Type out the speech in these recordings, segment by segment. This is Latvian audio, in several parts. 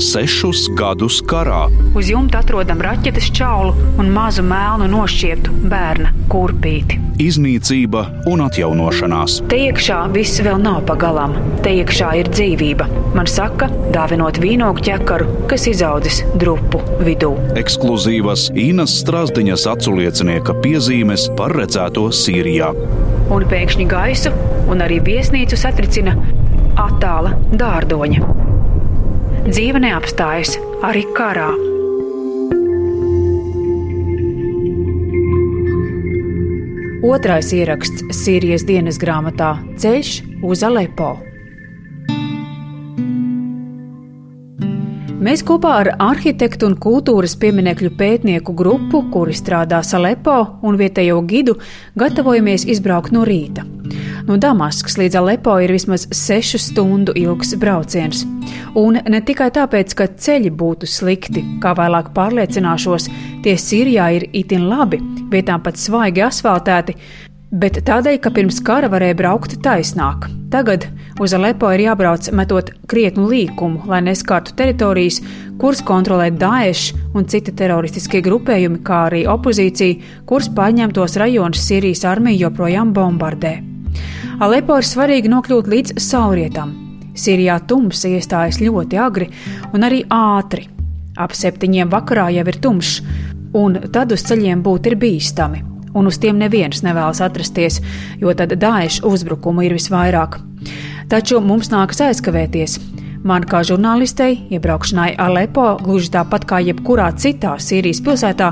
sešus gadus karā. Uz jumta atrodam raķetes čaulu un mazu melnu nošķirtu bērna kurpīti. Iznīcība un atjaunošanās. Te iekšā viss vēl nav pagalām. Te iekšā ir dzīvība. Man saka, dāvinot vīnogu ķekaru, kas izaudzis drupu vidū. Ekskluzīvas Inas Strasdiņas aculiecinieka piezīmes par redzēto Sīrijā. Un pēkšņi gaisu un arī viesnīcu satricina attāla dārdoņa. Dzīve neapstājas arī karā. Otrais ieraksts Sīrijas dienas grāmatā Ceļš uz Alepo. Mēs kopā ar arhitektu un kultūras pieminekļu pētnieku grupu, kuri strādā Alepo un vietējo gidu, gatavojamies izbraukt no rīta. No Damaskas līdz Alepo ir vismaz sešu stundu ilgs brauciens. Un ne tikai tāpēc, ka ceļi būtu slikti, kā vēlāk pārliecināšos, tie Sīrijā ir itin labi, vietām pat svaigi asfaltēti, bet tādēļ, ka pirms kara varēja braukt taisnāk. Tagad uz Alepo ir jābrauc metot krietnu līkumu, lai neskārtu teritorijas, kuras kontrolē Daesh un citi teroristiskie grupējumi, kā arī opozīcija, kuras paņemtos rajonus Sīrijas armija joprojām bombardē. Alepo ir svarīgi nokļūt līdz saulrietam. Sīrijā tumsa iestājas ļoti agri un arī ātri. Ap septiņiem vakarā jau ir tumšs, un tad uz ceļiem būt ir bīstami. Un uz tiem neviens nevēlas atrasties, jo tad dāiešu uzbrukumu ir visvairāk. Taču mums nākas aizkavēties. Man kā žurnālistei, iebraukšanai Alepo, gluži tāpat kā jebkurā citā Sīrijas pilsētā,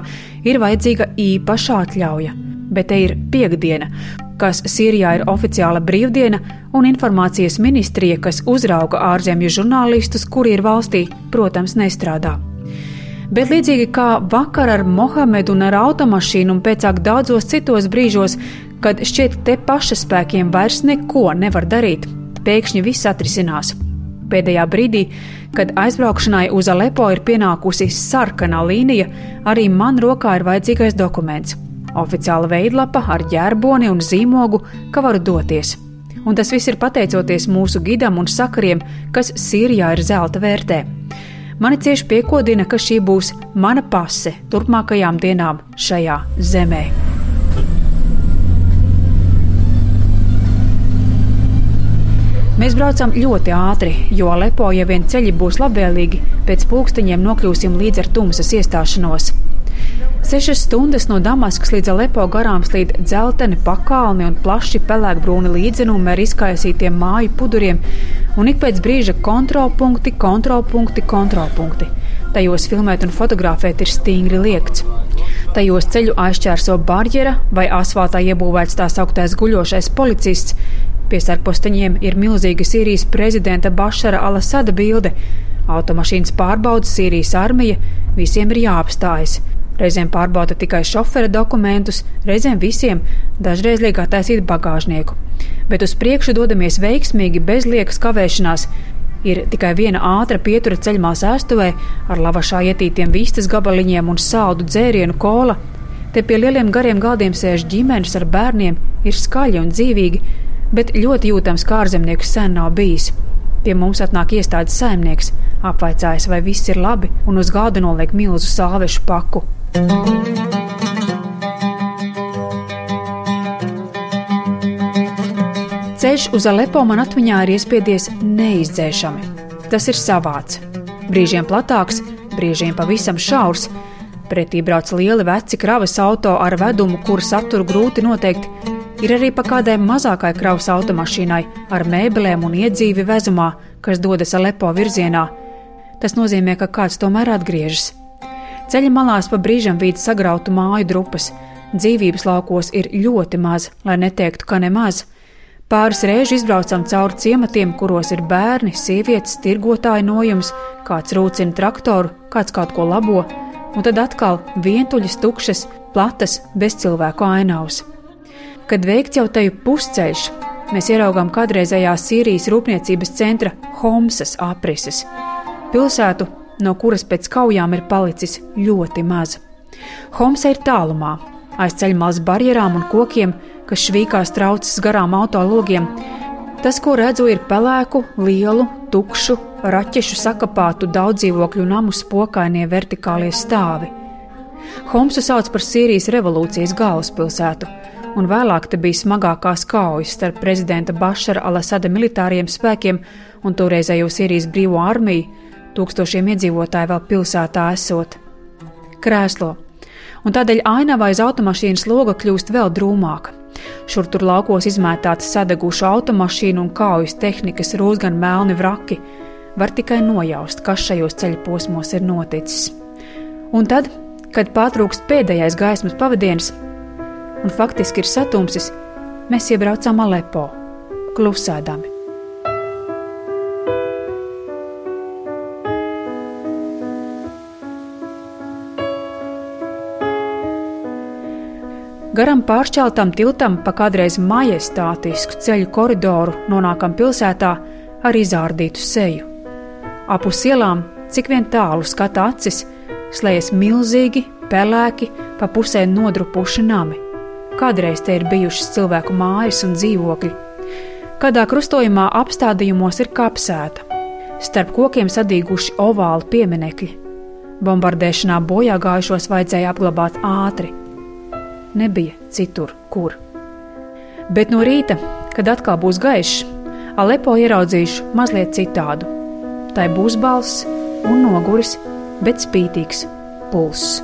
ir vajadzīga īpaša atļauja. Bet te ir piekdiena, kas Sīrijā ir oficiāla brīvdiena, un informācijas ministrija, kas uzrauga ārzemju žurnālistus, kuri ir valstī, protams, nestrādā. Bet līdzīgi kā vakar ar Mohamedu un ar automašīnu, un pēc tam daudzos citos brīžos, kad šķiet te paša spēkiem vairs neko nevar darīt, pēkšņi viss atrisinās. Pēdējā brīdī, kad aizbraukšanai uz Alepo ir pienākusi sarkanā līnija, arī man rokā ir vajadzīgais dokuments oficiāla veidlapa ar ģerboni un zīmogu, ka varu doties. Un tas viss ir pateicoties mūsu gidam un sakariem, kas Sīrijā ir zelta vērtē. Mani cieši piekodina, ka šī būs mana pase turpmākajām dienām šajā zemē. Mēs braucam ļoti ātri, jo Alepo, ja vien ceļi būs labvēlīgi, pēc pulksteņiem nokļūsim līdz ar tumsas iestāšanos. Sešas stundas no Damaskas līdz Alepo garām slīd dzelteni pakalni un plaši pelēkbrūni līdzenumi ar izkaisītiem māju puduriem, un ik pēc brīža kontrolpunkti, kontrolpunkti, kontrolpunkti. Tajos filmēt un fotografēt ir stingri liekts. Tajos ceļu aizķērso barjera vai asfaltā iebūvēts tā sauktais guļošais policists. Pie sarkposteņiem ir milzīga Sīrijas prezidenta Bašara Alasada bilde. Automašīnas pārbaudas Sīrijas armija, visiem ir jāapstājas. Reizēm pārbauda tikai šofera dokumentus, reizēm visiem, dažreiz liek attaisīt bagāžnieku. Bet uz priekšu dodamies veiksmīgi, bez liekas kavēšanās. Ir tikai viena ātra pietura ceļmā sēstuvē ar lavašā ietītiem vistas gabaliņiem un saldu dzērienu kola. Te pie lieliem gariem galdiem sēž ģimenes ar bērniem, ir skaļi un dzīvīgi, bet ļoti jūtams, kā ārzemnieks sen nav bijis. Pie mums atnāk iestādes saimnieks, apvaicājas, vai viss ir labi, un uz galda noliek milzu sāvešu paku. Ceļš uz Alepo man atmiņā ir iespiedies neizdzēšami. Tas ir savāds. Brīžiem platāks, brīžiem pavisam šaurs. Pretī brauc lieli veci kravas auto ar vedumu, kuru saturu grūti noteikt. Ir arī pa kādai mazākai kravas automašīnai ar mēbelēm un iedzīvi vezumā, kas dodas Alepo virzienā. Tas nozīmē, ka kāds tomēr atgriežas. Ceļa malās pa brīžam vīd sagrautu māju drupas. Dzīvības laukos ir ļoti maz, lai neteiktu, ka nemaz. Pāris reizes izbraucam cauri ciematiem, kuros ir bērni, sievietes, tirgotāji nojums, kāds rūcina traktoru, kāds kaut ko labo, un tad atkal vientuļas, tukšas, platas, bezcilvēku ainavas. Kad veikts jau teju pusceļš, mēs ieraugām kādreizējā Sīrijas rūpniecības centra Homsas aprises. Pilsētu no kuras pēc kaujām ir palicis ļoti maz. Homsa ir tālumā, aiz ceļmalas barjerām un kokiem, kas švīkās traucas garām autologiem. Tas, ko redzu, ir pelēku, lielu, tukšu, raķešu sakapātu daudzdzīvokļu namu spokainie vertikālie stāvi. Homsu sauc par Sīrijas revolūcijas galvaspilsētu, un vēlāk te bija smagākās kaujas starp prezidenta Bašara al-Asada militāriem spēkiem un toreizējo Sīrijas brīvo armiju, tūkstošiem iedzīvotāju vēl pilsētā esot. Krēslo, un tādēļ ainava aiz automašīnas loga kļūst vēl drūmāka. Šur tur laukos izmētāta sadeguša automašīna un kaujas tehnikas rūsgan melni vraki. Var tikai nojaust, kas šajos ceļa posmos ir noticis. Un tad, kad pārtrūkst pēdējais gaismas pavadienis, un faktiski ir satumsis, mēs iebraucām Alepo, klusēdami. Garam pāršķeltam tiltam pa kādreiz majestātisku ceļu koridoru nonākam pilsētā ar izārdītu seju. Apus ielām, cik vien tālu skata acis, slējas milzīgi, pelēki, pa pusē nodrupuši nami. Kādreiz te ir bijušas cilvēku mājas un dzīvokļi. Kādā krustojumā apstādījumos ir kapsēta, starp kokiem sadīguši ovāli pieminekļi. Bombardēšanā bojā gājušos vajadzēja apglabāt ātri nebija citur, kur. Bet no rīta, kad atkal būs gaišs, Alepo ieraudzīšu mazliet citādu. Tai būs balss un noguris, bet spītīgs pulss.